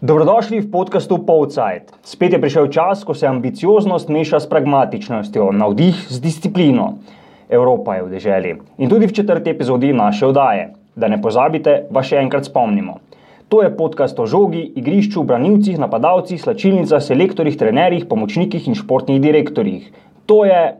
Dobrodošli v podkastu Povcajt. Spet je prišel čas, ko se ambicioznost meša s pragmatičnostjo, navdih z disciplino. Evropa je v deželi. In tudi v četrti epizodi naše oddaje. Da ne pozabite, vas še enkrat spomnimo. To je podcast o žogi, igrišču, branilcih, napadalcih, slačilnicah, selektorjih, trenerjih, pomočnikih in športnih direktorjih. To je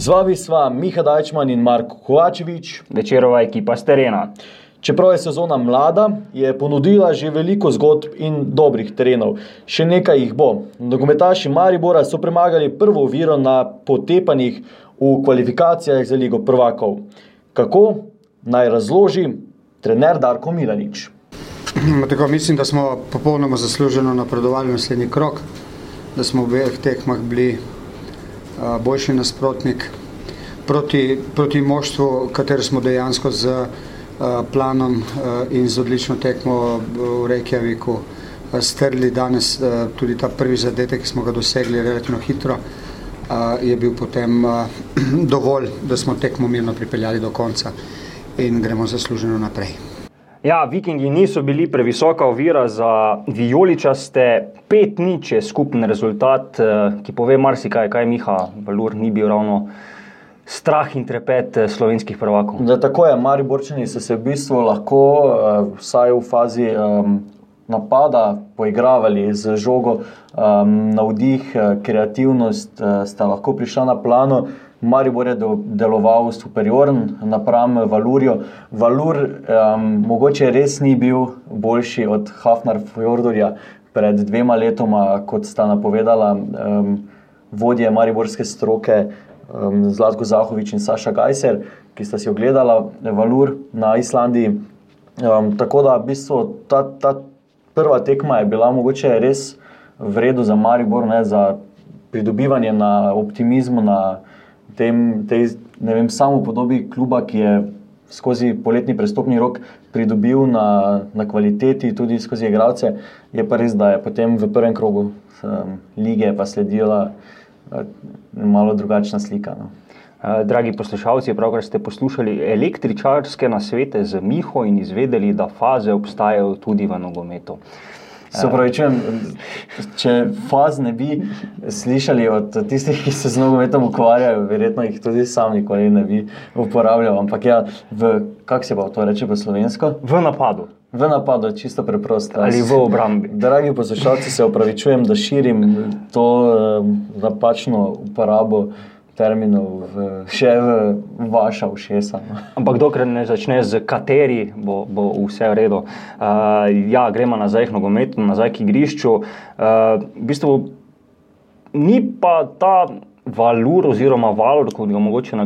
Z vami sva Miha Dajčman in Marko Kovačevič, večerova ekipa s terena. Čeprav je sezona mlada, je ponudila že veliko zgodb in dobrih terenov. Še nekaj jih bo. Nogometaši Maribora so premagali prvo oviro na potepanjih v kvalifikacijah za Ligo prvakov. Kako naj razloži trener Darko Milanič? Tako, mislim, da smo popolnoma zasluženo napredovali v naslednji krok, da smo v obeh tekmah bili boljši nasprotnik proti, proti moštvu, katero smo dejansko z planom in z odlično tekmo v Reykjaviku strli danes. Tudi ta prvi zadetek, ki smo ga dosegli relativno hitro, je bil potem dovolj, da smo tekmo mirno pripeljali do konca in gremo zasluženo naprej. Ja, vikingi niso bili previsoka ovira za vijoličaste, pet nič je skupen rezultat, eh, ki pove marsikaj, kaj Miha Valur ni bil ravno. Strah in trepet eh, slovenskih prvakov. Da, tako je, Mari Borčani so se v bistvu lahko, eh, vsaj v fazi um, napada, poigravali z žogo, um, navdih, kreativnost, uh, sta lahko prišla na plano. Maribor je deloval superioren napram Valurju. Valur um, mogoče res ni bil boljši od Hafnar Fjordorja pred dvema letoma, kot sta napovedala um, vodje mariborske stroke um, Zlatko Zahovič in Saša Gajser, ki sta si ogledala Valur na Islandiji. Um, tako da v bistvu ta, ta prva tekma je bila mogoče res vredu za Maribor, ne, za pridobivanje na optimizmu, na tem, tej, ne vem, samo podobi kluba, ki je skozi poletni prestopni rok pridobil na, na kvaliteti, tudi skozi igralce, je pa res, da je potem v prvem krogu um, lige pa sledila uh, malo drugačna slika. No. Uh, dragi poslušalci, pravkar ste poslušali električarske nasvete z Miho in izvedeli, da faze obstajajo tudi v nogometu. Se pravi, če, če faz ne bi slišali od tistih, ki se z nogometom ukvarjajo, verjetno jih tudi sami nikoli ne bi uporabljali. Ampak ja, kako se pa to reče v slovensko? V napadu. V napadu, čisto preprosto. Ali v obrambi. Dragi poslušalci, se opravičujem, da širim to um, napačno uporabo terminov v, še v vaša ušesa. No. Ampak dokler ne začne z kateri, bo, bo vse v redu. Uh, ja, gremo nazaj k nogometu, nazaj k igrišču. Uh, v bistvu ni pa ta valur oziroma valor, kot ga mogoče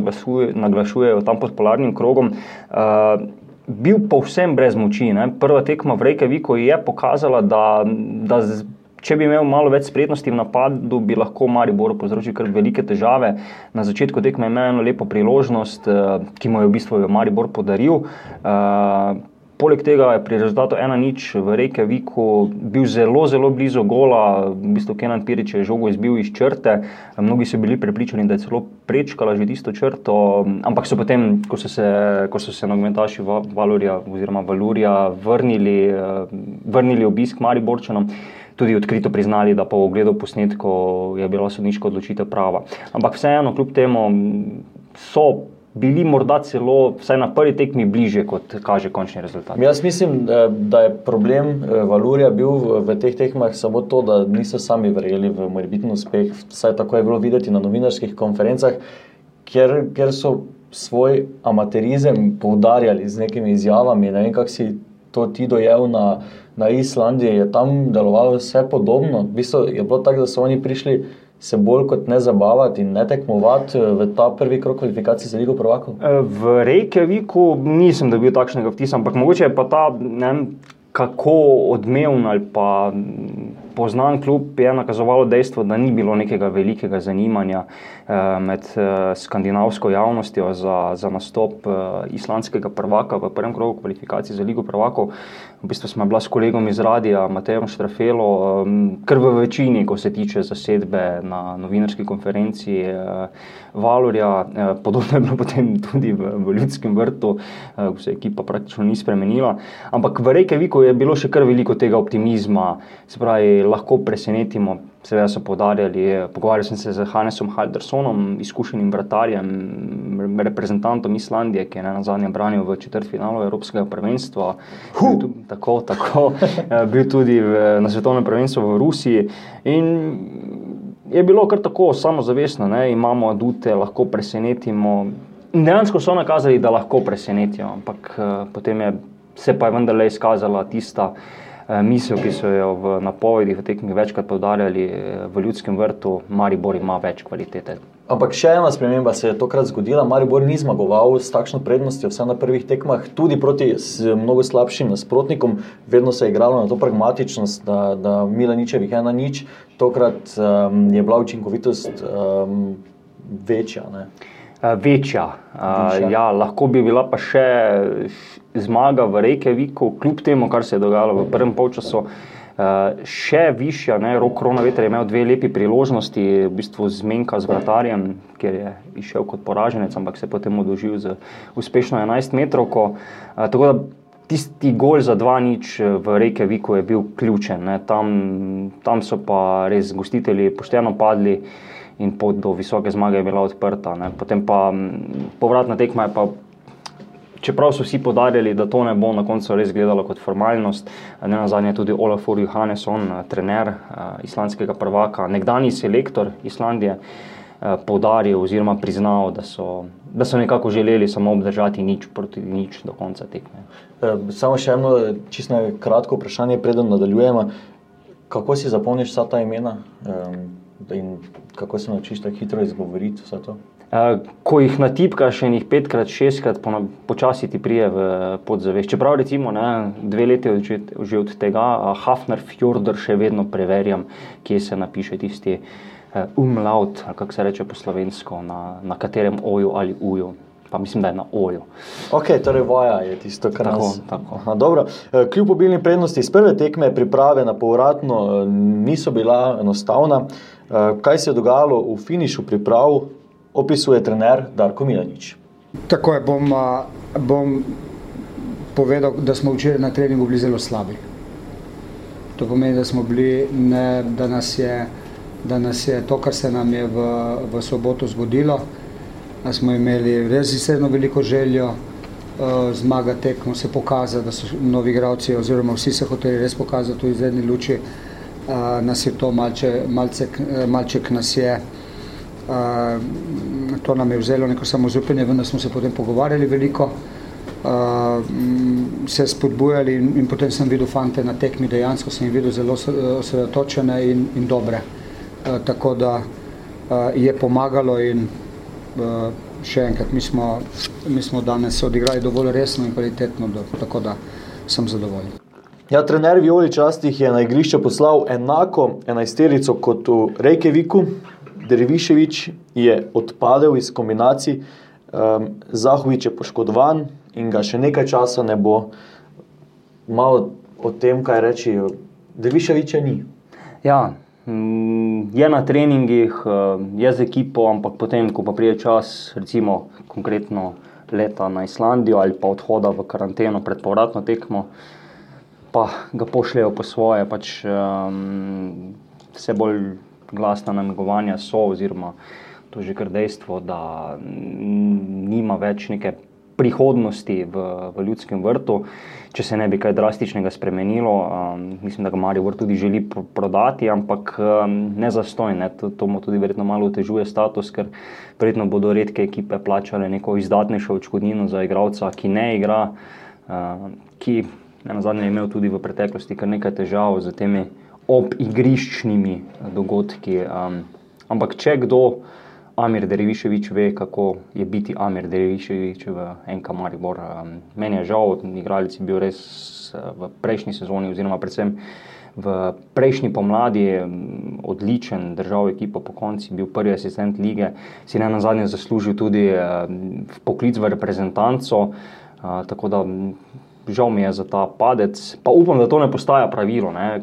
naglašujejo tam pod polarnim krogom. Uh, Bil povsem brez moči. Ne? Prva tekma v Reykjaviku je pokazala, da, da Če bi imel malo več spretnosti v napadu, bi lahko Maribor povzročil kar velike težave. Na začetku tekme je imel eno lepo priložnost, eh, ki mu je v bistvu Maribor podaril. Eh, poleg tega je pri rezultatu 1-0 v Reykjaviku bil zelo, zelo blizu gola, v bistvu Kenan Pirič je žogo izbil iz črte. Mnogi so bili prepričani, da je celo prečkala že tisto črto, ampak so potem, ko so se, ko so se nogometaši Valurja oziroma Valurja vrnili, eh, vrnili obisk Mariborčanom tudi odkrito priznali, da po ogledu posnetkov je bila sodniška odločitev prava. Ampak vseeno, kljub temu, so bili morda celo, vsaj na prvi tekmi, bliže, kot kaže končni rezultat. Jaz mislim, eh, da je problem eh, Valurja bil v teh tekmah samo to, da niso sami verjeli v morbitni uspeh. Vsaj tako je bilo videti na novinarskih konferencah, ker, ker so svoj amaterizem poudarjali z nekimi izjavami. Ne vem, kako si to ti dojel na na Islandiji je tam delovalo vse podobno. V bistvu je bilo tako, da so oni prišli se bolj kot ne zabavati in ne tekmovati eh, v ta prvi krok kvalifikacij za Ligo Prvakov. Eh, v Reykjaviku nisem dobil takšnega vtisa, ampak mogoče je pa ta. Ne, kako odmeven ali pa poznan klub je nakazovalo dejstvo, da ni bilo nekega velikega zanimanja eh, med eh, skandinavsko javnostjo za, za nastop eh, islandskega prvaka v prvem krogu kvalifikacij za Ligo prvakov. V bistvu smo bila s kolegom iz Radija, Matejem Štrafelo, kar v večini, ko se tiče zasedbe na novinarski konferenci Valorja. Podobno je bilo potem tudi v, v Ljudskem vrtu, ko se ekipa praktično ni spremenila. Ampak v Reykjaviku je bilo še kar veliko tega optimizma, se pravi, lahko presenetimo. Seveda so podarjali, pogovarjal sem se z Hannesom Haldersonom, izkušenim vratarjem, reprezentantom Islandije, ki je na zadnjem branil v četrtfinalu Evropskega prvenstva. Bil, tako, tako, bil tudi v, na svetovnem prvenstvu v Rusiji. In je bilo kar tako samozavestno, ne? imamo adute, lahko presenetimo. Dejansko so nakazali, da lahko presenetijo, ampak potem je se pa je vendarle izkazala tista eh, misel, ki so jo v napovedih v tekmih večkrat povdarjali eh, v ljudskem vrtu, Maribor ima več kvalitete. Ampak še ena sprememba se je tokrat zgodila. Maribor ni zmagoval s takšno prednostjo, vse na prvih tekmah, tudi proti mnogo slabšim nasprotnikom. Vedno se je igralo na to pragmatičnost, da, da Milaničevih ena nič, tokrat um, je bila učinkovitost um, večja. Ne? Eh, večja. večja. Ja, lahko bi bila pa še zmaga v Reykjaviku, kljub temu, kar se je dogajalo v prvem polčasu. Uh, še višja, ne, rok Krona Veter je imel dve lepi priložnosti, v bistvu zmenka z vratarjem, ker je išel kot poraženec, ampak se je potem odožil z uspešno 11 metrov. Uh, tako da tisti gol za dva nič v Reykjaviku je bil ključen. Tam, tam so pa res gostitelji pošteno padli in pot do visoke zmage je bila odprta. Ne. Potem pa povratna tekma je pa čeprav so vsi podarjali, da to ne bo na koncu res gledalo kot formalnost, ne na zadnje tudi Olafur Johannesson, trener islandskega prvaka, nekdani selektor Islandije, podaril oziroma priznal, da so, da so nekako želeli samo obdržati nič proti nič do konca tekme. Samo še eno čisto kratko vprašanje, preden nadaljujemo. Kako si zapomniš vsa ta imena in kako se naučiš tako hitro izgovoriti vse to? Uh, ko jih natipkaš, še jih petkrat, šestkrat, počasi ti prije v podzavest. Čeprav recimo ne, dve leti že, že od tega, Hafner Fjordr še vedno preverjam, kje se napiše tisti uh, umlaut, kako se reče po slovensko, na, na katerem oju ali uju. Pa mislim, da je na oju. Ok, torej voja je tisto, kar tako, nas... tako. Aha, dobro. Kljub obilni prednosti iz prve tekme, priprave na povratno niso bila enostavna. Kaj se je dogajalo v finišu priprav? opisuje trener Darko Milanič. Tako je, bom, bom povedal, da smo včeraj na treningu bili zelo slabi. To pomeni, da smo bili, ne, da, nas je, da nas je to, kar se nam je v, v soboto zgodilo, da smo imeli res izredno veliko željo uh, zmagati tekmo, se pokazati, da so novi igravci oziroma vsi se hoteli res pokazati v izredni luči, uh, nas je to malče, malcek, malček nas je Uh, to nam je vzelo neko samozupanje, vendar smo se potem pogovarjali veliko, uh, se spodbujali in, in potem sem videl fante na tekmi, dejansko sem jih videl zelo osredotočene in, in dobre. Uh, tako da uh, je pomagalo in uh, še enkrat, mi smo, mi smo danes odigrali dovolj resno in kvalitetno, do, tako da sem zadovoljen. Ja, trener Violi Častih je na igrišče poslal enako enajsterico kot v Reykjaviku, Derviševič je odpadel iz kombinacij, um, Zahovič je poškodovan in ga še nekaj časa ne bo. Malo o tem, kaj reči, Derviševiča ni. Ja, mm, je na treningih, eh, je z ekipo, ampak potem, ko pa prije čas, recimo konkretno leta na Islandijo ali pa odhoda v karanteno pred povratno tekmo, pa ga pošljajo po svoje, pač um, vse bolj glasna namigovanja so, oziroma to je že kar dejstvo, da nima več neke prihodnosti v, v ljudskem vrtu, če se ne bi kaj drastičnega spremenilo. Um, mislim, da ga Marijo tudi želi prodati, ampak um, ne za stoj. Ne. To, to mu tudi verjetno malo otežuje status, ker verjetno bodo redke ekipe plačale neko izdatnejšo odškodnino za igralca, ki ne igra, uh, ki na zadnje je imel tudi v preteklosti kar nekaj težav z temi ob igriščnimi dogodki. Um, ampak če kdo Amir Dereviševič ve, kako je biti Amir Dereviševič v NK Maribor. Um, meni je žal, igralec je bil res uh, v prejšnji sezoni, oziroma predvsem v prejšnji pomladi um, odličen, držal ekipo po konci, bil prvi asistent lige, si ne na zadnje zaslužil tudi uh, poklic v reprezentanco. Uh, tako da žal mi je za ta padec, pa upam, da to ne postaja pravilo, ne?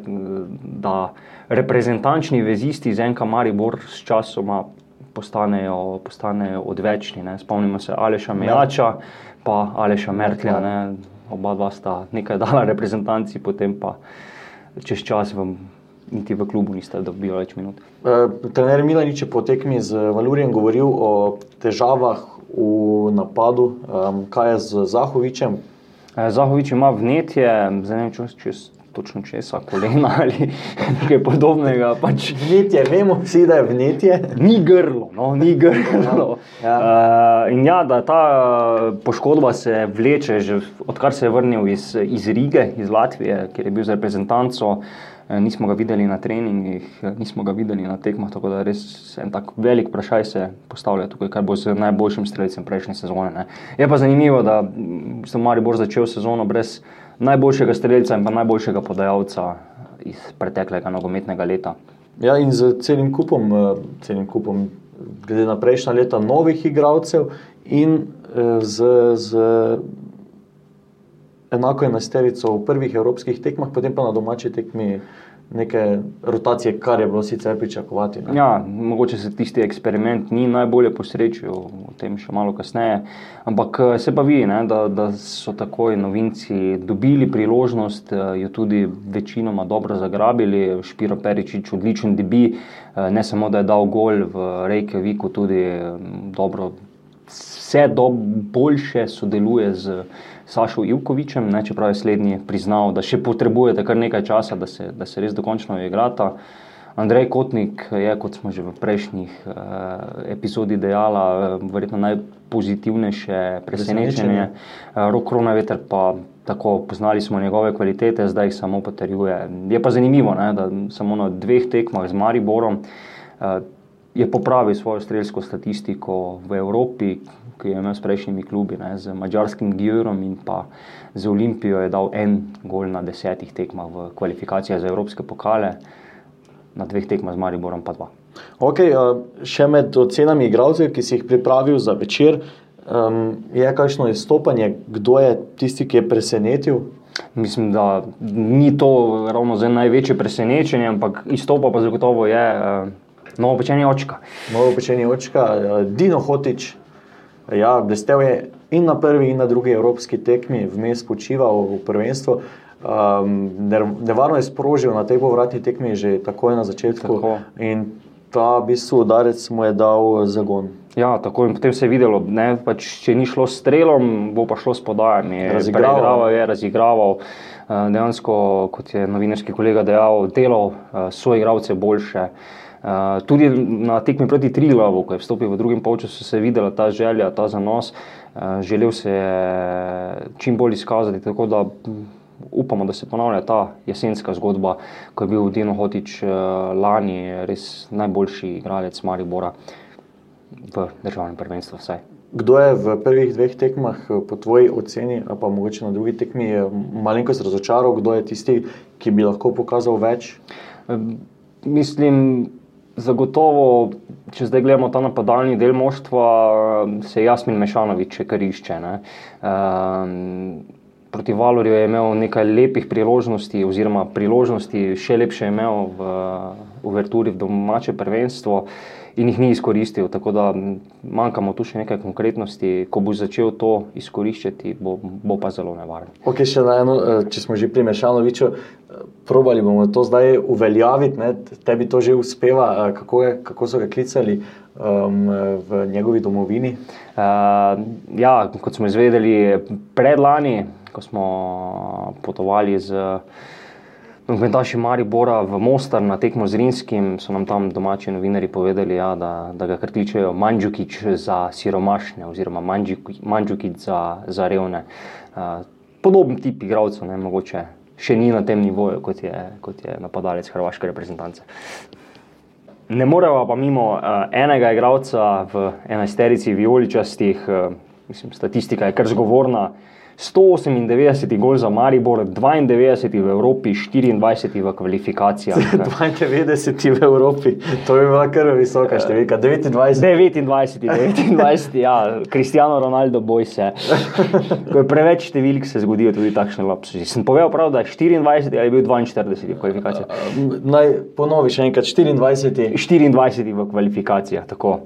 da reprezentančni vezisti z enka Maribor s časoma postanejo, postanejo odvečni. Ne? Spomnimo se Aleša Mejača, pa Aleša Mertlja, ne? oba dva sta nekaj dala reprezentanci, potem pa čez čas vam. Niti v klubu niste dobili več minut. Uh, trener Milanič je po tekmi z Valurijem govoril o težavah v napadu. Um, kaj je z Zahovičem, Eh, ima vnetje, zdaj ne vem, če čez točno česa, kolena ali nekaj podobnega. Pač, vnetje, vemo vsi, da je vnetje. Ni grlo, no, ni grlo. Ja. Uh, in ja, da ta poškodba se vleče, že odkar se je vrnil iz, iz Rige, iz Latvije, kjer je bil z reprezentanco. Eh, nismo ga videli na treningih, eh, nismo ga videli na tekmah, tako da res en tak velik vprašaj se postavlja tukaj, kaj bo z najboljšim streljcem prejšnje sezone. Ne. Je pa zanimivo, da so Maribor začel sezono brez najboljšega streljca in najboljšega podajalca iz preteklega nogometnega leta. Ja, in z celim kupom, eh, celim kupom glede na prejšnja leta, novih igralcev in z, z enako je nasterico v prvih evropskih tekmah, potem pa na domači tekmi neke rotacije, kar je bilo sicer pričakovati. Ne? Ja, mogoče se tisti eksperiment ni najbolje posrečil, o tem še malo kasneje. Ampak eh, se pa vidi, ne, da, da so takoj novinci dobili priložnost, eh, jo tudi večinoma dobro zagrabili. Špiro Peričič, odličen debi, eh, ne samo da je dal gol v Reykjaviku, tudi dobro. Vse do boljše sodeluje z Sašo Ivkovičem, ne, čeprav je slednji priznal, da še potrebujete kar nekaj časa, da se, da se res dokončno igrata. Andrej Kotnik je, kot smo že v prejšnjih uh, epizodih dejali, uh, verjetno najpozitivnejše presenečenje. Uh, Rok Kronaveter pa tako poznali smo njegove kvalitete, zdaj jih samo potrjuje. Je pa zanimivo, ne, da samo na dveh tekmah z Mariborom uh, je popravil svojo strelsko statistiko v Evropi, ki je imel s prejšnjimi klubi, ne, z mačarskim Gjurom in pa z Olimpijo, je dal en gol na desetih tekmah v kvalifikacijah za evropske pokale, na dveh tekmah z Mariborom pa dva. Okay, še med ocenami igralcev, ki si jih pripravil za večer, um, je kakšno izstopanje, kdo je tisti, ki je presenetil? Mislim, da ni to ravno največje presenečenje, ampak izstopa pa zagotovo je uh, novo pečenje očka. Novo pečenje očka, uh, Dino Hotič, Ja, blestev je in na prvi, in na drugi evropski tekmi, vmes počival v prvenstvu. Um, nevarno je sprožil na tej povratni tekmi že takoj na začetku. Tako. In ta bistvu udarec mu je dal zagon. Ja, tako in potem se je videlo, da pač, če ni šlo s strelom, bo pa šlo s podajami. Razigraval je, razigraval. Uh, dejansko, kot je novinarski kolega dejal, delal uh, svoje igralce boljše. Eh, tudi na tekmi proti Trilavu, ko je vstopil v drugem polčasu, se je videla ta želja, ta zanos. Uh, želel se je čim bolj izkazati, tako da hm, upamo, da se ponavlja ta jesenska zgodba, ko je bil Dino Hotič uh, lani res najboljši igralec Maribora v državnem prvenstvu. Vsaj. Kdo je v prvih dveh tekmah, po tvoji oceni, pa mogoče na drugi tekmi, malenkost razočaral, kdo je tisti, ki bi lahko pokazal več? Mislim, Zagotovo, če zdaj gledamo ta napadalni del moštva, se Jasmin Mešanovič še kar išče. Um, proti Valorju je imel nekaj lepih priložnosti, oziroma priložnosti še lepše je imel v Uverturi v domače prvenstvo in jih ni izkoristil. Tako da manjkamo tu še nekaj konkretnosti. Ko bo začel to izkoriščati, bo, bo pa zelo nevaren. Okay, eno, eh, če smo že pri Mešanoviču, probali bomo to zdaj uveljaviti, ne? tebi to že uspeva, kako, je, kako so ga klicali um, v njegovi domovini. Uh, ja, kot smo izvedeli predlani, ko smo potovali z. Nogometaši Maribora v Mostar na tekmo z Rinskim so nam tam domači novinari povedali, ja, da, da ga krtičejo Mandžukič za siromašne oziroma Mandžukič za, za revne. Uh, podoben tip igralcev, ne mogoče še ni na tem nivoju, kot je, kot je napadalec hrvaške reprezentance. Ne moremo pa mimo uh, enega igralca v enajsterici vijoličastih, uh, mislim, statistika je kar zgovorna. 198 gol za Maribor, 92 v Evropi, 24 v kvalifikacijah. 92 v Evropi, to je bila kar visoka številka. 29. 29, 29, ja, Cristiano Ronaldo, boj se. Ko je preveč številk, se zgodijo tudi takšne lapsusi. Sem povedal prav, da je 24 ali je bil 42 v kvalifikacijah? Naj ponovi še enkrat, 24. 24 v kvalifikacijah, tako.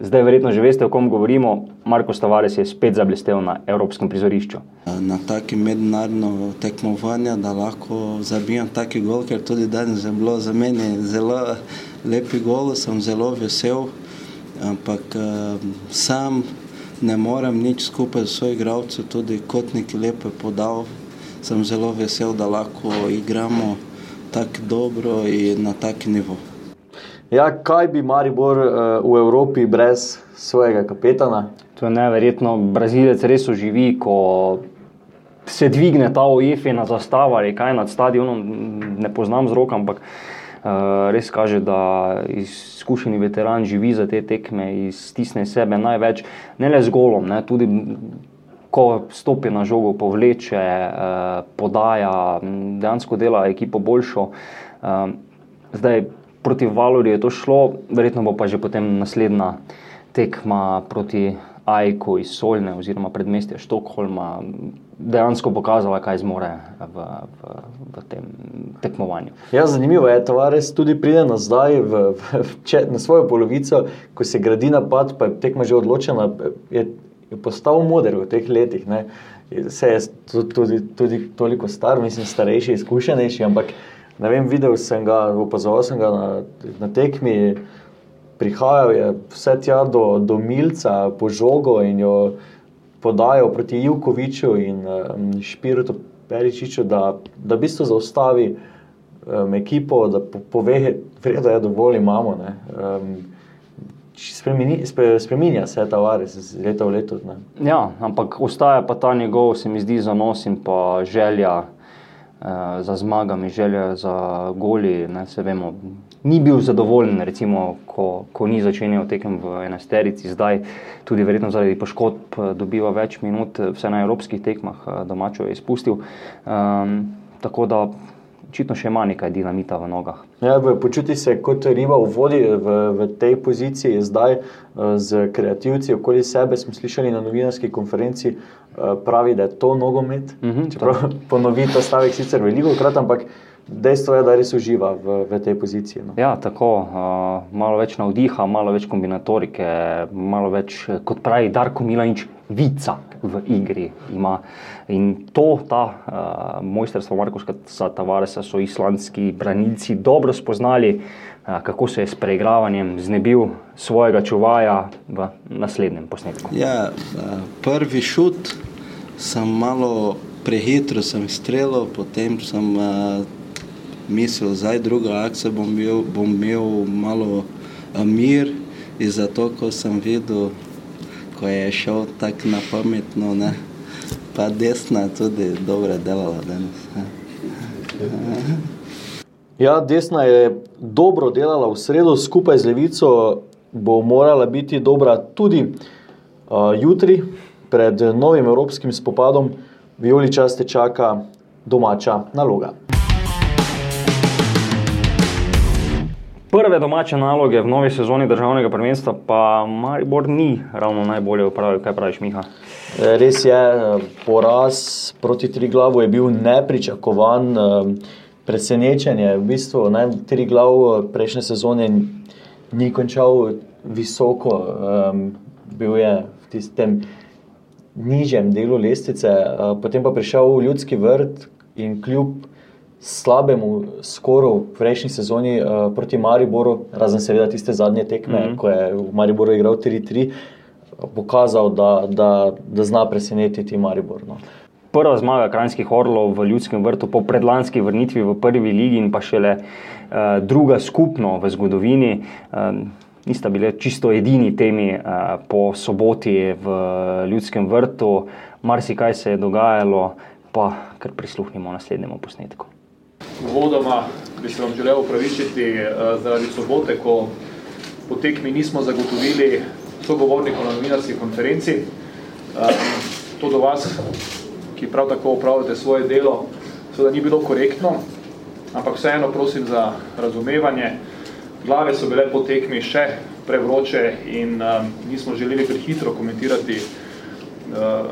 Zdaj verjetno že veste, o kom govorimo. Marko Stavares je spet zablestev na evropskem prizorišču. Na taki mednarodno tekmovanje, da lahko zabijem taki gol, ker tudi danes je bilo za mene zelo lepi gol, sem zelo vesel, ampak sam ne morem nič skupaj s svojim igralcem, tudi kotnik je lepo podal. Sem zelo vesel, da lahko igramo tako dobro in na taki nivo. Ja, kaj bi Maribor uh, v Evropi brez svojega kapetana? To je neverjetno. Brazilec res oživi, ko se dvigne ta ojefina zastava ali kaj nad stadionom. Ne poznam z rok, ampak uh, res kaže, da izkušeni veteran živi za te tekme in stisne sebe največ, ne le z golom, ne, tudi ko stopi na žogo, povleče, uh, podaja, dejansko dela ekipo boljšo. Uh, zdaj, proti Valorju je to šlo, verjetno bo pa že potem naslednja tekma proti Ajku iz Solne oziroma predmestja Štokholma dejansko pokazala, kaj zmore v, v, v tem tekmovanju. Ja, zanimivo je, da Tavares tudi pride nazaj v, v, v, na svojo polovico, ko se gradi napad, pa je tekma že odločena, je, je postal moder v teh letih. Ne. Se je tudi, tudi toliko star, mislim, starejši, izkušenejši, ampak ne vem, videl sem ga, opazoval sem ga na, na tekmi, prihajal je vse tja do, do Milca po žogo in jo podajal proti Jukoviču in um, Špirotu Peričiču, da, da v bistvu zaustavi um, ekipo, da po, pove, da je dovolj imamo. Um, spremeni, spe, spreminja se ta vares iz leta v leto. Ne. Ja, ampak ostaja pa ta njegov, se mi zdi, zanos in pa želja za zmagami, želja za goli. Ne, vemo, ni bil zadovoljen, recimo, ko, ko ni začenjal tekem v enesterici, zdaj tudi verjetno zaradi poškodb dobiva več minut, vse na evropskih tekmah, domačo je izpustil. Um, tako da očitno še ima nekaj dinamita v nogah. Ja, počuti se kot riba v vodi v, v tej poziciji, zdaj z kreativci okoli sebe. Smo slišali na novinarski konferenci, pravi, da je to nogomet. Mhm, -huh, Čeprav ponovi ta stavek sicer veliko krat, ampak dejstvo je, da res uživa v, v tej poziciji. No. Ja, tako, uh, malo več navdiha, malo več kombinatorike, malo več, kot pravi Darko Milanič, vica v igri ima. In to, ta uh, mojsterstvo Markoša Tavaresa so islandski branilci dobro spoznali, uh, kako se je s preigravanjem znebil svojega čuvaja v naslednjem posnetku. Ja, prvi šut sem malo prehitro streljal, potem sem uh, mislil, zdaj druga akcija bom, bom imel malo uh, mir in zato, ko sem videl, ko je šel tako na pametno, ne, pa desna tudi dobro delala danes. Ja, desna je dobro delala v sredo, skupaj z levico bo morala biti dobra tudi uh, jutri, pred novim evropskim spopadom. Violi čas te čaka domača naloga. Prve domače naloge v novi sezoni državnega prvenstva, pa Maribor ni ravno najbolje upravil. Kaj praviš, Miha? Res je, poraz proti Triglavu je bil nepričakovan, presenečenje. V bistvu ne, Triglav prejšnje sezone ni končal visoko, bil je v tistem nižjem delu lestvice, potem pa prišel v ljudski vrt in kljub slabemu skoru v prejšnji sezoni uh, proti Mariboru, razen seveda tiste zadnje tekme, mm -hmm. ko je v Mariboru igral 3-3, pokazal, da, da, da zna presenetiti Maribor. No. Prva zmaga Krajnskih orlov v Ljudskem vrtu po predlanski vrnitvi v prvi ligi in pa šele uh, druga skupno v zgodovini. Um, Nista bile čisto edini temi uh, po soboti v Ljudskem vrtu, marsikaj se je dogajalo, pa kar prisluhnimo naslednjemu posnetku. Uvodoma bi se vam želel upravičiti uh, zaradi sobote, ko po tekmi nismo zagotovili sogovornikov na novinarski konferenci. Uh, to do vas, ki prav tako upravljate svoje delo, seveda ni bilo korektno, ampak vseeno prosim za razumevanje. Glave so bile po tekmi še prevroče in um, nismo želeli prehitro komentirati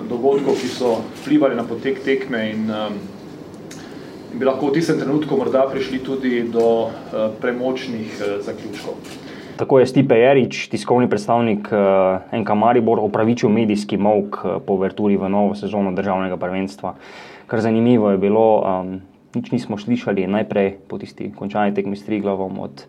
dogodkov, ki so vplivali na potek tekme in um, bi lahko v tistem trenutku morda prišli tudi do uh, premočnih uh, zaključkov. Tako je Stipe Jerič, tiskovni predstavnik uh, NK Maribor, opravičil medijski mok po verturi v novo sezono državnega prvenstva. Kar zanimivo je bilo, um, nič nismo slišali najprej po tisti končani tekmi s Triglavom od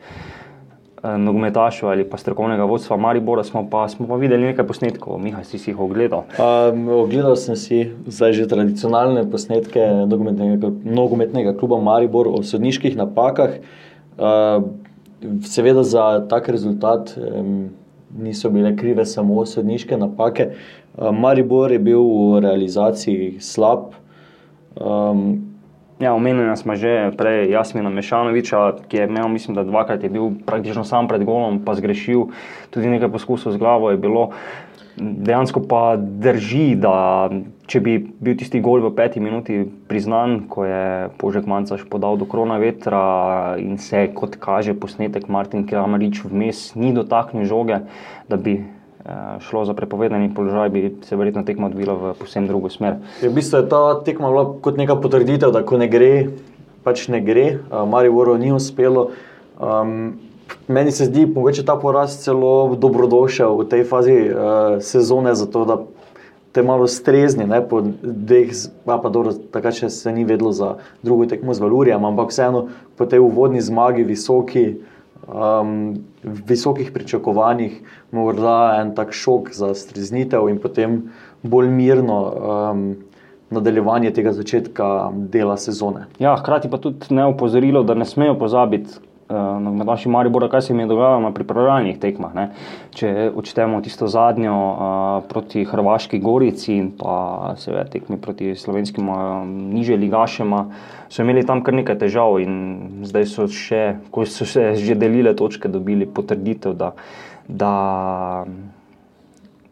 uh, nogometašov ali pa strokovnega vodstva Maribora, smo pa, smo pa videli nekaj posnetkov. Miha, si si jih ogledal? Um, ogledal sem si zdaj že tradicionalne posnetke nogometnega, nogometnega kluba Maribor o sodniških napakah. Uh, seveda za tak rezultat um, niso bile krive samo sodniške napake. Uh, Maribor je bil v realizaciji slab. Um, Ja, omenjena smo že prej Jasmina Mešanoviča, ki je imel, mislim, da dvakrat je bil praktično sam pred golom, pa zgrešil tudi nekaj poskusov z glavo. Je bilo dejansko pa drži, da če bi bil tisti gol v peti minuti priznan, ko je Požek Mancaš podal do krona vetra in se, kot kaže posnetek, Martin Kramarič vmes ni dotaknil žoge, da bi šlo za prepovedani položaj, bi se verjetno tekma odvila v posebno drugo smer. je v bistvu je ta tekma bila kot neka potrditev, da ko ne gre, pač ne gre. Uh, Mariboru ni uspelo. Um, meni se zdi, mogoče ta poraz celo dobrodošel v tej fazi uh, sezone, zato da te malo strezni, ne, po dveh, pa dobro, takrat se ni vedlo za drugo tekmo z Valurijem, ampak vseeno po tej uvodni zmagi, visoki, um, visokih pričakovanjih, morda en tak šok za streznitev in potem bolj mirno um, nadaljevanje tega začetka dela sezone. Ja, hkrati pa tudi ne opozorilo, da ne smejo pozabiti. Na naši Maribora, kaj se jim je dogajalo na pripravljalnih tekmah. Ne? Če odštejemo tisto zadnjo uh, proti Hrvaški Gorici in pa seveda tekmi proti slovenskim uh, niže ligašema, so imeli tam kar nekaj težav in zdaj so še, ko so se že delile točke, dobili potrditev, da, da,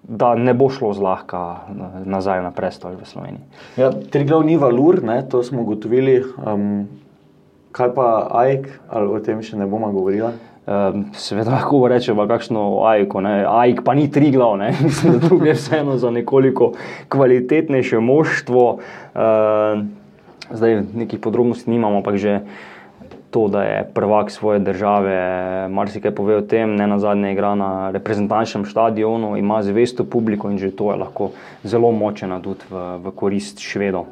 da ne bo šlo zlahka na- nazaj na prestol v Sloveniji. Ja, Triglav ni valur, ne, to smo ugotovili. Um, kaj pa AIK, ali o tem še ne bomo govorili? Um, seveda lahko rečemo, kakšno AIK, AIK pa ni tri glav, mislim, da tu gre vseeno za nekoliko kvalitetnejše moštvo. Uh, zdaj nekih podrobnosti nimamo, ampak že to, da je prvak svoje države, marsikaj pove o tem, ne na zadnje igra na reprezentančnem stadionu, ima zvesto publiko in že to je lahko zelo močen adut v, v korist švedov.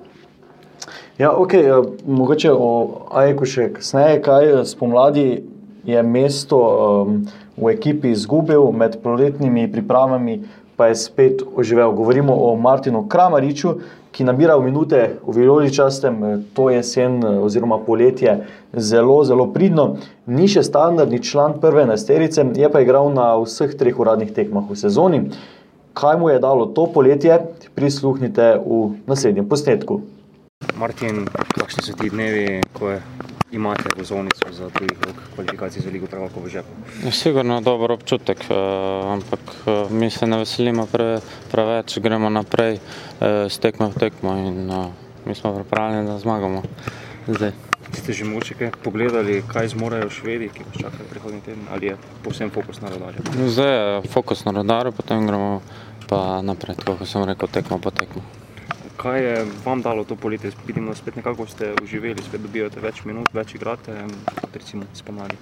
Ja, ok, uh, mogoče o AIK-u še kasneje, kaj eh, spomladi je mesto um, v ekipi izgubil, med poletnimi pripravami pa je spet oživel. Govorimo o Martinu Kramariču, ki nabira v minute v Vijoličastem, eh, to jesen eh, oziroma poletje zelo, zelo pridno. Ni še standardni član prve nasterice, je pa igral na vseh treh uradnih tekmah v sezoni. Kaj mu je dalo to poletje, prisluhnite v naslednjem posnetku. Martin, kakšni so ti dnevi, ko imate vozovnico za tujih rok kvalifikacij za Ligo prvakov v žepu? Sigurno dober občutek, eh, ampak eh, mi se ne veselimo pre, preveč, gremo naprej eh, s tekmo v tekmo in mi smo pripravljeni, da zmagamo. Zdaj. Ste že mogoče kaj pogledali, kaj zmorejo švedi, ki vas čakajo prihodnji teden, ali je povsem fokus na rodarju? Zdaj je fokus na rodarju, potem gremo pa naprej, kot sem rekel, tekmo po tekmo. Kaj je vam dalo to poletje? Vidimo, da spet nekako ste uživeli, spet dobivate več minut, več igrate, kot recimo spomladi.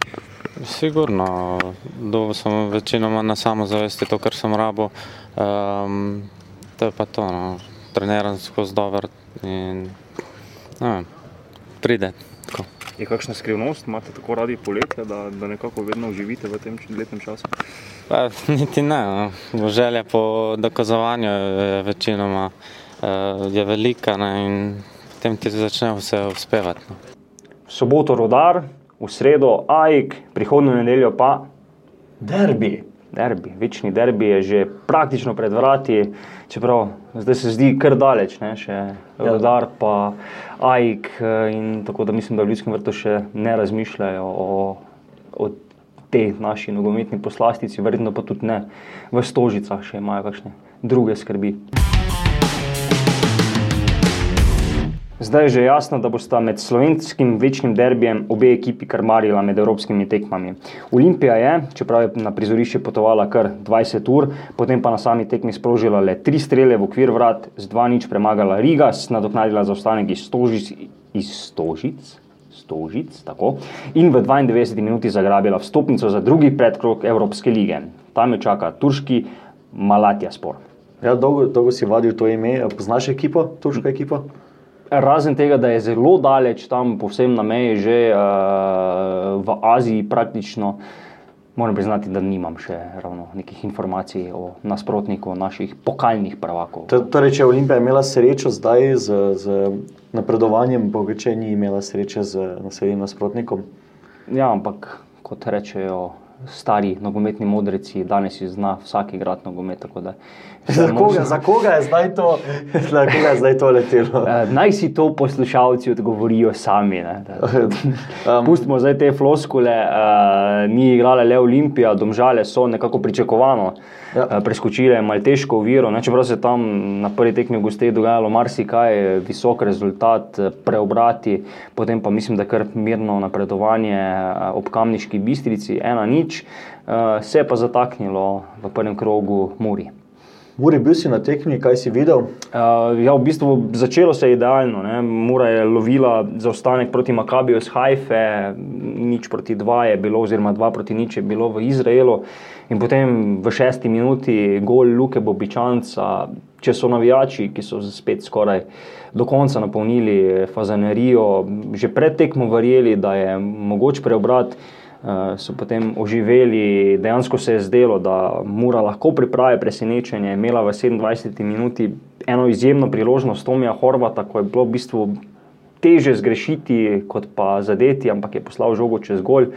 Sigurno, dobil sem večinoma na samozavesti to, kar sem rabo. Um, to je pa to, no. treniram skozi dober in ne vem, pride. Tako. Je kakšna skrivnost, imate tako radi poletje, da, da nekako vedno uživite v tem letnem času? Pa, niti ne, no. želja po dokazovanju je večinoma uh, je velika ne, in potem ti začne vse uspevati. No. V soboto rodar, v sredo AIK, prihodnjo nedeljo pa Derbi. derbi, večni derbi je že praktično pred vrati, čeprav zdaj se zdi kar daleč, ne, še Rudar pa Aik eh, in tako da mislim, da v Ljudskem vrtu še ne razmišljajo o, o tej naši nogometni poslastici, verjetno pa tudi ne v Stožicah še imajo kakšne druge skrbi. Zdaj je že jasno, da bosta med slovenskim večnim derbijem obe ekipi krmarila med evropskimi tekmami. Olimpija je, čeprav je na prizorišče potovala kar 20 ur, potem pa na sami tekmi sprožila le tri strele v okvir vrat, z dva nič premagala Rigas, nadoknadila zaostanek iz Stožic, iz Stožic, Stožic tako, in v 92 minuti zagrabila vstopnico za drugi predkrog Evropske lige. Tam jo čaka turški Malatja spor. Ja, dolgo, dolgo si vadil to ime, poznaš ekipo, turško ekipo? Razen tega, da je zelo daleč tam, povsem na meji, že uh, v Aziji, praktično, moram priznati, da nimam še ravno nekih informacij o nasprotniku naših pokalnih prvakov. Torej, če je Olimpija imela srečo zdaj z, z napredovanjem, bogoče ni imela sreče z naslednjim nasprotnikom. Ja, ampak kot rečejo stari nogometni modreci, danes zna vsak igrati nogomet. Za koga, za koga je zdaj to, za koga je zdaj to letelo? Uh, naj si to poslušalci odgovorijo sami. um, Pustimo zdaj te floskule, uh, ni igrala le Olimpija, domžale so nekako pričakovano. Ja. Uh, preskočile Malteško uviro, čeprav se tam na prvi tekmi v Gosteju dogajalo marsikaj, visok rezultat, preobrati, potem pa mislim, da kar mirno napredovanje ob kamniški bistrici, ena nič, uh, se je pa zataknilo v prvem krogu Muri. Muri, bil si na tekmi, kaj si videl? Uh, ja, v bistvu začelo se je idealno. Ne. Mura je lovila zaostanek proti Makabiju iz Haife, nič proti dva je bilo, oziroma dva proti nič je bilo v Izraelu. In potem v šesti minuti gol Luke Bobičanca, če so navijači, ki so spet skoraj do konca napolnili fazanerijo, že pred tekmo verjeli, da je mogoče preobrati. Eh, so potem oživeli. Dejansko se je zdelo, da mora lahko pripraviti presenečenje. Imela v 27 minuti eno izjemno priložnost Tomija Horvata, ko je bilo v bistvu teže zgrešiti kot pa zadeti, ampak je poslal žogo čez gol. Uh,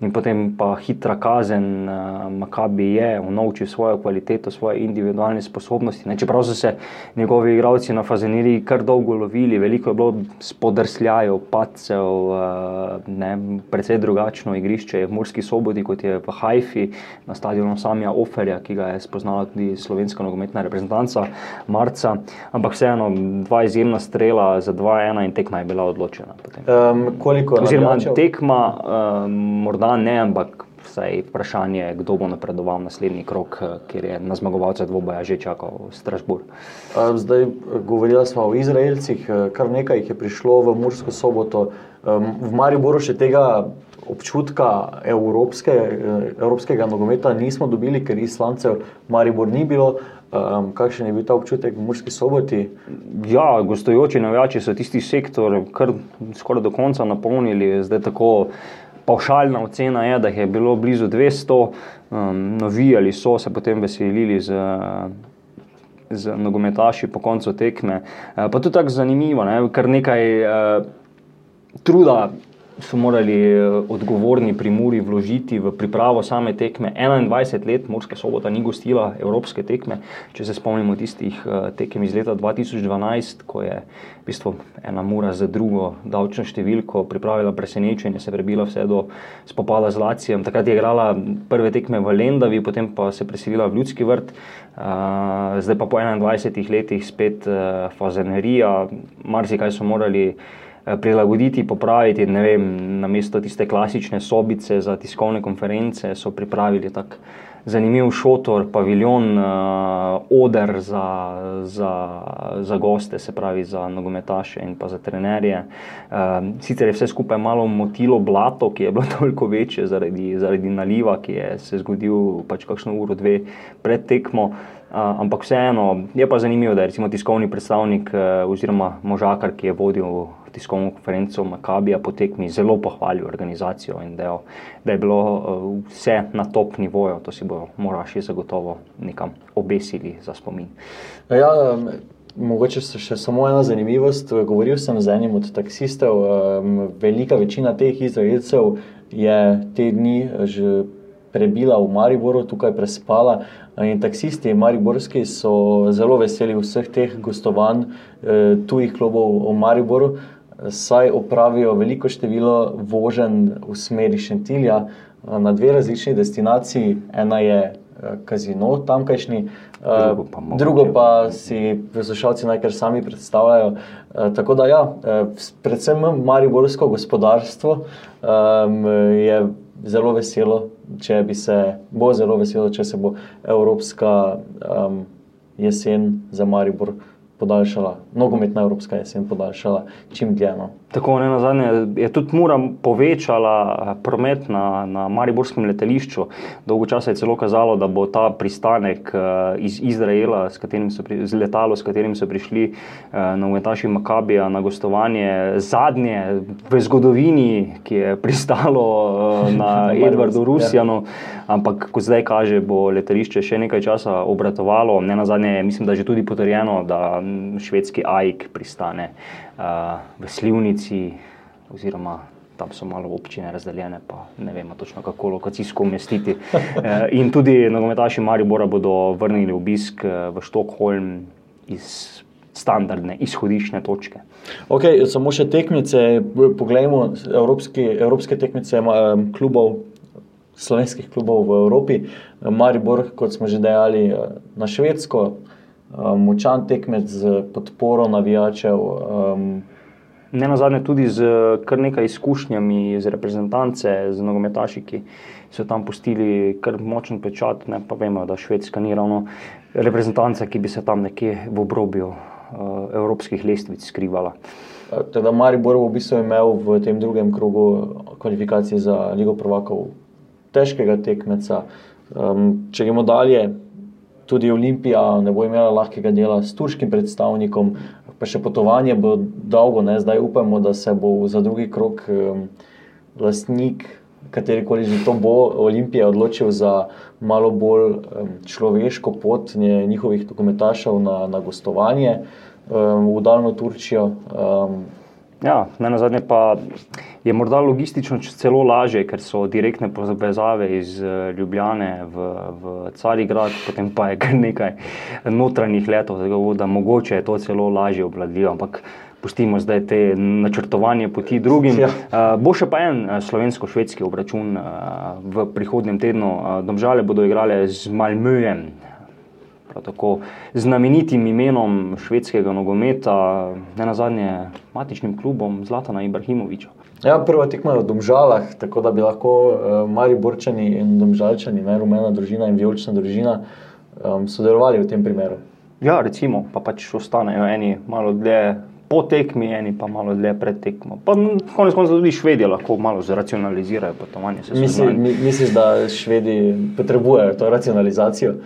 in potem pa hitra kazen, uh, Makabi je unovčil svojo kvaliteto, svoje individualne sposobnosti. Ne, čeprav so se njegovi igralci na Fazeniri kar dolgo lovili, veliko je bilo spodrsljajev, pacev, uh, ne, precej drugačno igrišče je v Murski sobodi, kot je v Haifi, na stadionu Samija Oferja, ki ga je spoznala tudi slovenska nogometna reprezentanca Marca. Ampak vseeno, dva izjemna strela za 2-1 in tekma je bila odločena. Um, koliko Oziroma, tekma, um, morda ne, ampak vsaj vprašanje, kdo bo napredoval naslednji krok, eh, ker je na zmagovalce dvoboja že čakal Strasbourg. Zdaj, govorili smo o Izraelcih, eh, kar nekaj jih je prišlo v Mursko soboto. V Mariboru še tega občutka evropske, eh, evropskega nogometa nismo dobili, ker islancev Maribor ni bilo. Um, kakšen je bil ta občutek v Murski soboti? Ja, gostujoči navijači so tisti sektor kar skoraj do konca napolnili, zdaj tako. Pavšalna ocena je, da je bilo blizu 200, um, navijali so se potem veselili z, z nogometaši po koncu tekme. Uh, pa tudi tako zanimivo, ne? kar nekaj uh, truda so morali eh, odgovorni pri Muri vložiti v pripravo same tekme. 21 let Murska sobota ni gostila evropske tekme, če se spomnimo tistih eh, tekem iz leta 2012, ko je v bistvu ena Mura za drugo davčno številko pripravila presenečenje, se prebila vse do spopada z Lacijem. Takrat je igrala prve tekme v Lendavi, potem pa se preselila v Ljudski vrt. Uh, zdaj pa po 21 letih spet fazenerija, marsikaj so morali Eh, prilagoditi, popraviti. Vem, na mesto tiste klasične sobice za tiskovne konference so pripravili tak zanimiv šotor, paviljon, uh, oder za, za, za goste, se pravi za nogometaše in pa za trenerje. Uh, sicer je vse skupaj malo motilo blato, ki je bilo toliko večje zaradi, zaradi naliva, ki je se zgodil pač kakšno uro, dve pred tekmo. Uh, ampak vseeno je pa zanimivo, da je tiskovni predstavnik uh, oziroma možakar, ki je vodil tiskovno konferenco Makabija po tekmi zelo pohvalil organizacijo in da, da je bilo uh, vse na top nivoju, to si bo moraš zagotovo nekam obesili za spomin. Ja, um, mogoče še samo ena zanimivost. Govoril sem z enim od taksistov, velika večina teh izraelcev je te dni že prebila v Mariboru, tukaj prespala. In taksisti Mariborski so zelo veseli vseh teh gostovanj eh, tujih klubov v Mariboru, saj opravijo veliko število voženj v smeri Šentilja eh, na dve različni destinaciji. Ena je kazino tamkajšnji, drugo pa, drugo pa si poslušalci najkar sami predstavljajo. Tako da, ja, predvsem mariborsko gospodarstvo je zelo veselo, če bi se, bo zelo veselo, če se bo Evropska um, jesen za Maribor podaljšala, nogometna Evropska jesen podaljšala čim dlje. No. Tako ne na zadnje, je tudi Mura povečala eh, promet na, na Mariborskem letališču. Dolgo časa je celo kazalo, da bo ta pristanek eh, iz Izraela, s pri, z letalo, s katerim so prišli eh, na Uvetaši Makabija na gostovanje, zadnje v zgodovini, ki je pristalo na Edvardu Rusijanu. Ampak, ko zdaj kaže, bo letališče še nekaj časa obratovalo. Ne na zadnje, mislim, da je že tudi potrjeno, da švedski AIK pristane v Slivnici, oziroma tam so malo občine razdeljene, pa ne vemo točno kako lokacijsko umestiti. In tudi nogometaši Maribora bodo vrnili obisk v Štokholm iz standardne izhodišne točke. Okay, samo še tekmice, poglejmo evropski, evropske tekmice klubov. Slovenskih klubov v Evropi, Maribor, kot smo že dejali, na Švedsko, močan tekmec z podporo navijačev. Um, ne na zadnje, tudi z kar nekaj izkušnjami iz reprezentance, z nogometaši, ki so tam pustili kar močen pečat. Ne, pa vemo, da Švedska ni ravno reprezentanca, ki bi se tam nekje v obrobju uh, evropskih lestvic skrivala. Teda Maribor v bistvu imel v tem drugem krogu kvalifikacije za Ligo Prvakov težkega tekmeca. Um, če gremo dalje, tudi Olimpija ne bo imela lahkega dela s turškim predstavnikom, pa še potovanje bo dolgo, ne? zdaj upamo, da se bo za drugi krok um, lastnik, katerikoli že to bo, Olimpija odločil za malo bolj um, človeško pot njihovih dokumentašev na, na gostovanje um, v daljno Turčijo. Um, Ja, na zadnje pa je morda logistično celo lažje, ker so direktne povezave iz eh, Ljubljane v, v Carigrad, potem pa je kar nekaj notranjih letov, tako da mogoče je to celo lažje obvladljivo. Ampak pustimo zdaj te načrtovanje poti drugim. Ja. Uh, bo še pa en eh, slovensko-švedski obračun uh, v prihodnem tednu. Uh, domžale bodo igrale z Malmöjem, prav tako znamenitim imenom švedskega nogometa, ne na zadnje matičnim klubom Zlatana Ibrahimoviča. Ja, prva tekma je v Domžalah, tako da bi lahko uh, Mari Borčani in Domžalčani, ne rumena družina in vijolična družina, um, sodelovali v tem primeru. Ja, recimo, pa pač ostanejo eni malo dlje po tekmi, eni pa malo dlje pred tekmo. Pa konec koncev tudi Švedije lahko malo zracionalizirajo potovanje. Misli, misliš, da Švedi potrebujejo to racionalizacijo?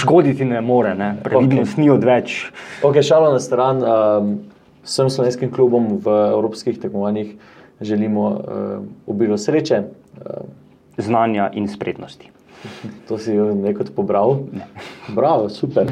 Škoditi ne more, ne? previdnost okay. ni odveč. Ok, šalo na stran. Um, vsem slovenskim klubom v evropskih tekmovanjih želimo uh, obilo sreče, uh, znanja in spretnosti. To si nekaj pobral? Ne. Bravo, super.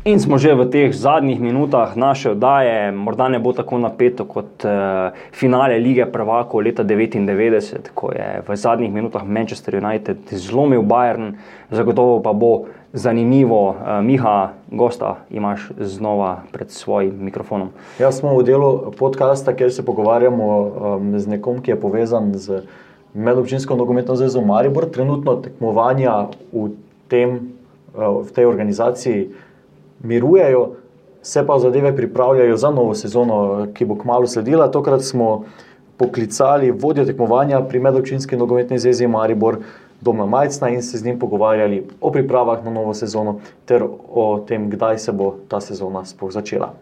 In smo že v teh zadnjih minutah naše oddaje, morda ne bo tako napeto kot uh, finale lige Prvako leta 1999, ko je v zadnjih minutah Manchester United zlomil Bayern, zagotovo pa bo zanimivo. Uh, Miha, gosta imaš znova pred svojim mikrofonom. Jaz smo v delu podcasta, kjer se pogovarjamo um, z nekom, ki je povezan z medobčinsko nogometno zvezo Maribor, trenutno tekmovanja v, tem, uh, v tej organizaciji mirujejo, se pa zadeve pripravljajo za novo sezono, ki bo kmalo sledila. Tokrat smo poklicali vodjo tekmovanja pri Medokčinski nogometni zvezi Maribor. Doma Majcna in se z njim pogovarjali o pripravah na novo sezono, ter o tem, kdaj se bo ta sezona sploh začela.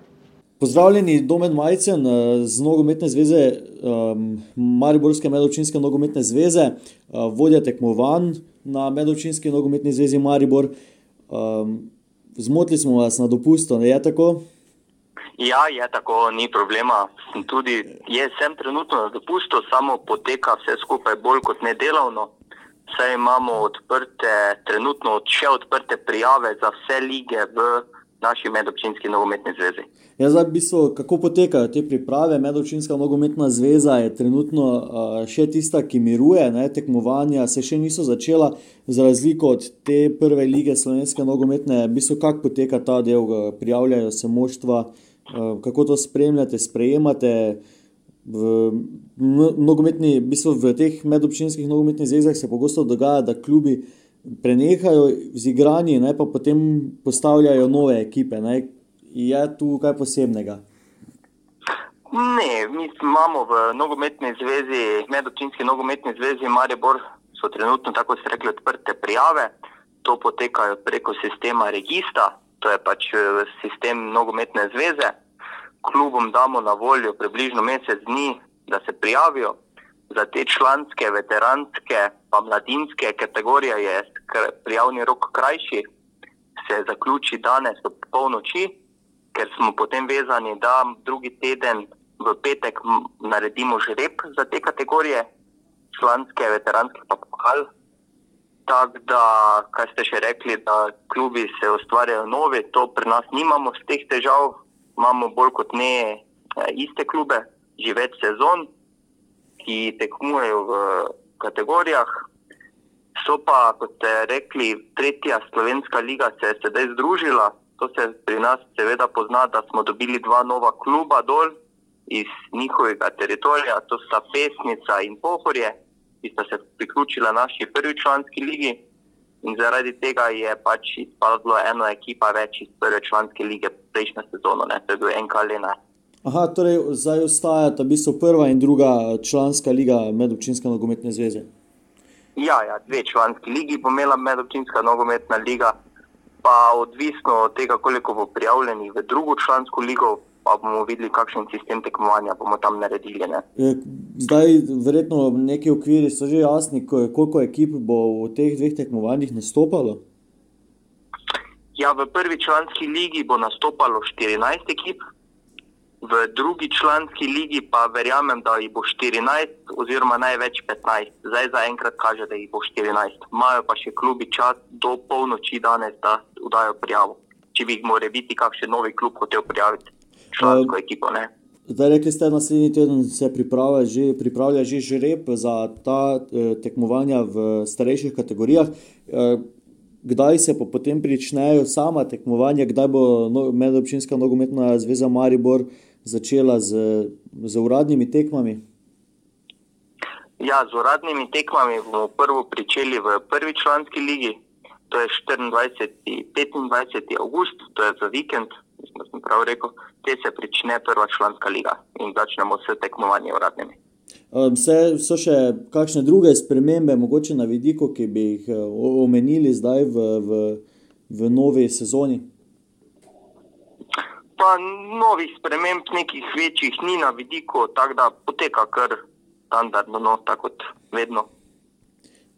Pozdravljeni, Domen Majcen z Nogometne zveze, um, Mariborske medovčinske nogometne zveze, uh, vodja tekmovanj na Medovčinski nogometni zvezi Maribor. Um, Zmotili smo vas na dopustu, je tako? Ja, je tako, ni problema. Tudi jaz sem trenutno na dopustu, samo poteka vse skupaj bolj kot nedelovno. Saj imamo odprte, trenutno še odprte prijave za vse lige v naši medobčinski nogometni zvezi. Ja, zdaj, v bistvu, kako potekajo te priprave? Medobčinska nogometna zveza je trenutno uh, še tista, ki miruje, ne, tekmovanja se še niso začela, za razliko od te prve lige slovenske nogometne. V bistvu, kako poteka ta del, prijavljajo se moštva, uh, kako to spremljate, sprejemate. V, nogometni, v, bistvu v teh medobčinskih nogometnih zvezah se pogosto dogaja, da klubi prenehajo z igranji, ne, pa potem postavljajo nove ekipe. Ne. Je tu kaj posebnega? Ne, mi imamo v nogometni zvezi, medobčinski nogometni zvezi Maribor, so trenutno, tako se rekli, odprte prijave. To potekajo preko sistema Regista, to je pač eh, sistem nogometne zveze klubom damo na voljo približno mesec dni, da se prijavijo. Za te članske, veteranske, pa mladinske kategorije je prijavni rok krajši, se zaključi danes ob polnoči, ker smo potem vezani, da drugi teden v petek naredimo žreb za te kategorije, članske, veteranske pa pokal. Tako da, kaj ste še rekli, da klubi se ustvarjajo novi, to pri nas nimamo z teh težav, imamo bolj kot ne eh, iste klube, že več sezon, ki tekmujejo v kategorijah. So pa, kot ste rekli, tretja slovenska liga se je sedaj združila. To se pri nas seveda pozna, da smo dobili dva nova kluba dol iz njihovega teritorija, to sta Pesnica in Pohorje, ki sta se priključila naši prvi članski ligi. In zaradi tega je pač izpadlo eno ekipa več iz prve članske lige prejšnjo sezono, ne? to je bil en kalena. Aha, torej zdaj ostajata v bistvu prva in druga članska liga medobčinske nogometne zveze. Ja, ja, dve članski ligi bo imela medobčinska nogometna liga, pa odvisno od tega, koliko bo prijavljenih v drugo člansko ligo, pa bomo videli, kakšen sistem tekmovanja bomo tam naredili. Ne. E, zdaj, verjetno, neki okviri so že jasni, koliko ekip bo v teh dveh tekmovanjih nastopalo. Ja, v prvi članski ligi bo nastopalo 14 ekip, v drugi članski ligi pa verjamem, da jih bo 14, oziroma največ 15. Zdaj za enkrat kaže, da jih bo 14. Imajo pa še klubi čas do polnoči danes, da udajo prijavo. Če bi jih morali biti kakšen novi klub hotel prijaviti člansko uh, ekipo. Ne? Zdaj, rekli ste, naslednji teden se pripravlja že, pripravlja že žreb za ta eh, tekmovanja v starejših kategorijah. Eh, kdaj se pa potem pričnejo sama tekmovanja, kdaj bo no, medobčinska nogometna zveza Maribor začela z, z uradnimi tekmami? Ja, z uradnimi tekmami bomo prvo pričeli v prvi članski ligi, to je 24. 25. august, to je za vikend, mislim, sem prav rekel, te se prične prva članska liga in začnemo s tekmovanjem uradnimi. Vse um, so še kakšne druge spremembe, mogoče na vidiku, ki bi jih uh, omenili zdaj v, v, v novi sezoni? Pa novih sprememb, nekih večjih, ni na vidiku, tako da poteka kar standardno, no, tako kot vedno.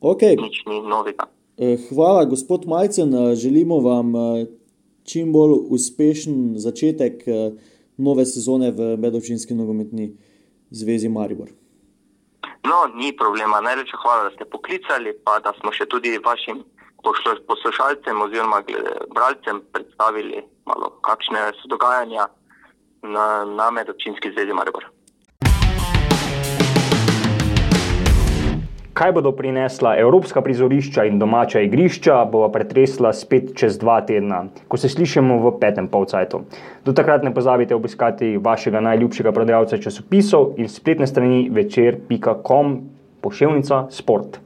Okay. Nič ni novega. Eh, hvala, gospod Majcen. Želimo vam eh, čim bolj uspešen začetek eh, nove sezone v Medovčinski nogometni zvezi Maribor. No, ni problema. Najlepša hvala, da ste poklicali, pa da smo še tudi vašim poslušalcem oziroma bralcem predstavili malo, kakšne so dogajanja na, na Medovčinski zvezi Maribor. Kaj bodo prinesla evropska prizorišča in domača igrišča, bo pretresla spet čez dva tedna, ko se slišimo v petem polcajtu. Do takrat ne pozabite obiskati vašega najljubšega prodajalca časopisov in spletne strani večer.com pošiljka sport.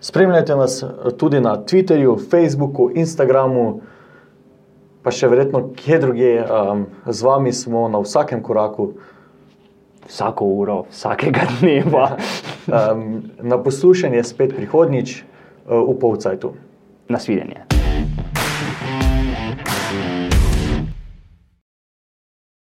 Spremljajte nas tudi na Twitterju, Facebooku, Instagramu, pa še verjetno kje drugje. Um, z vami smo na vsakem koraku vsako uro, vsakega dneva. um, na poslušanje spet prihodnjič uh, v polcajtu. Nasvidenje.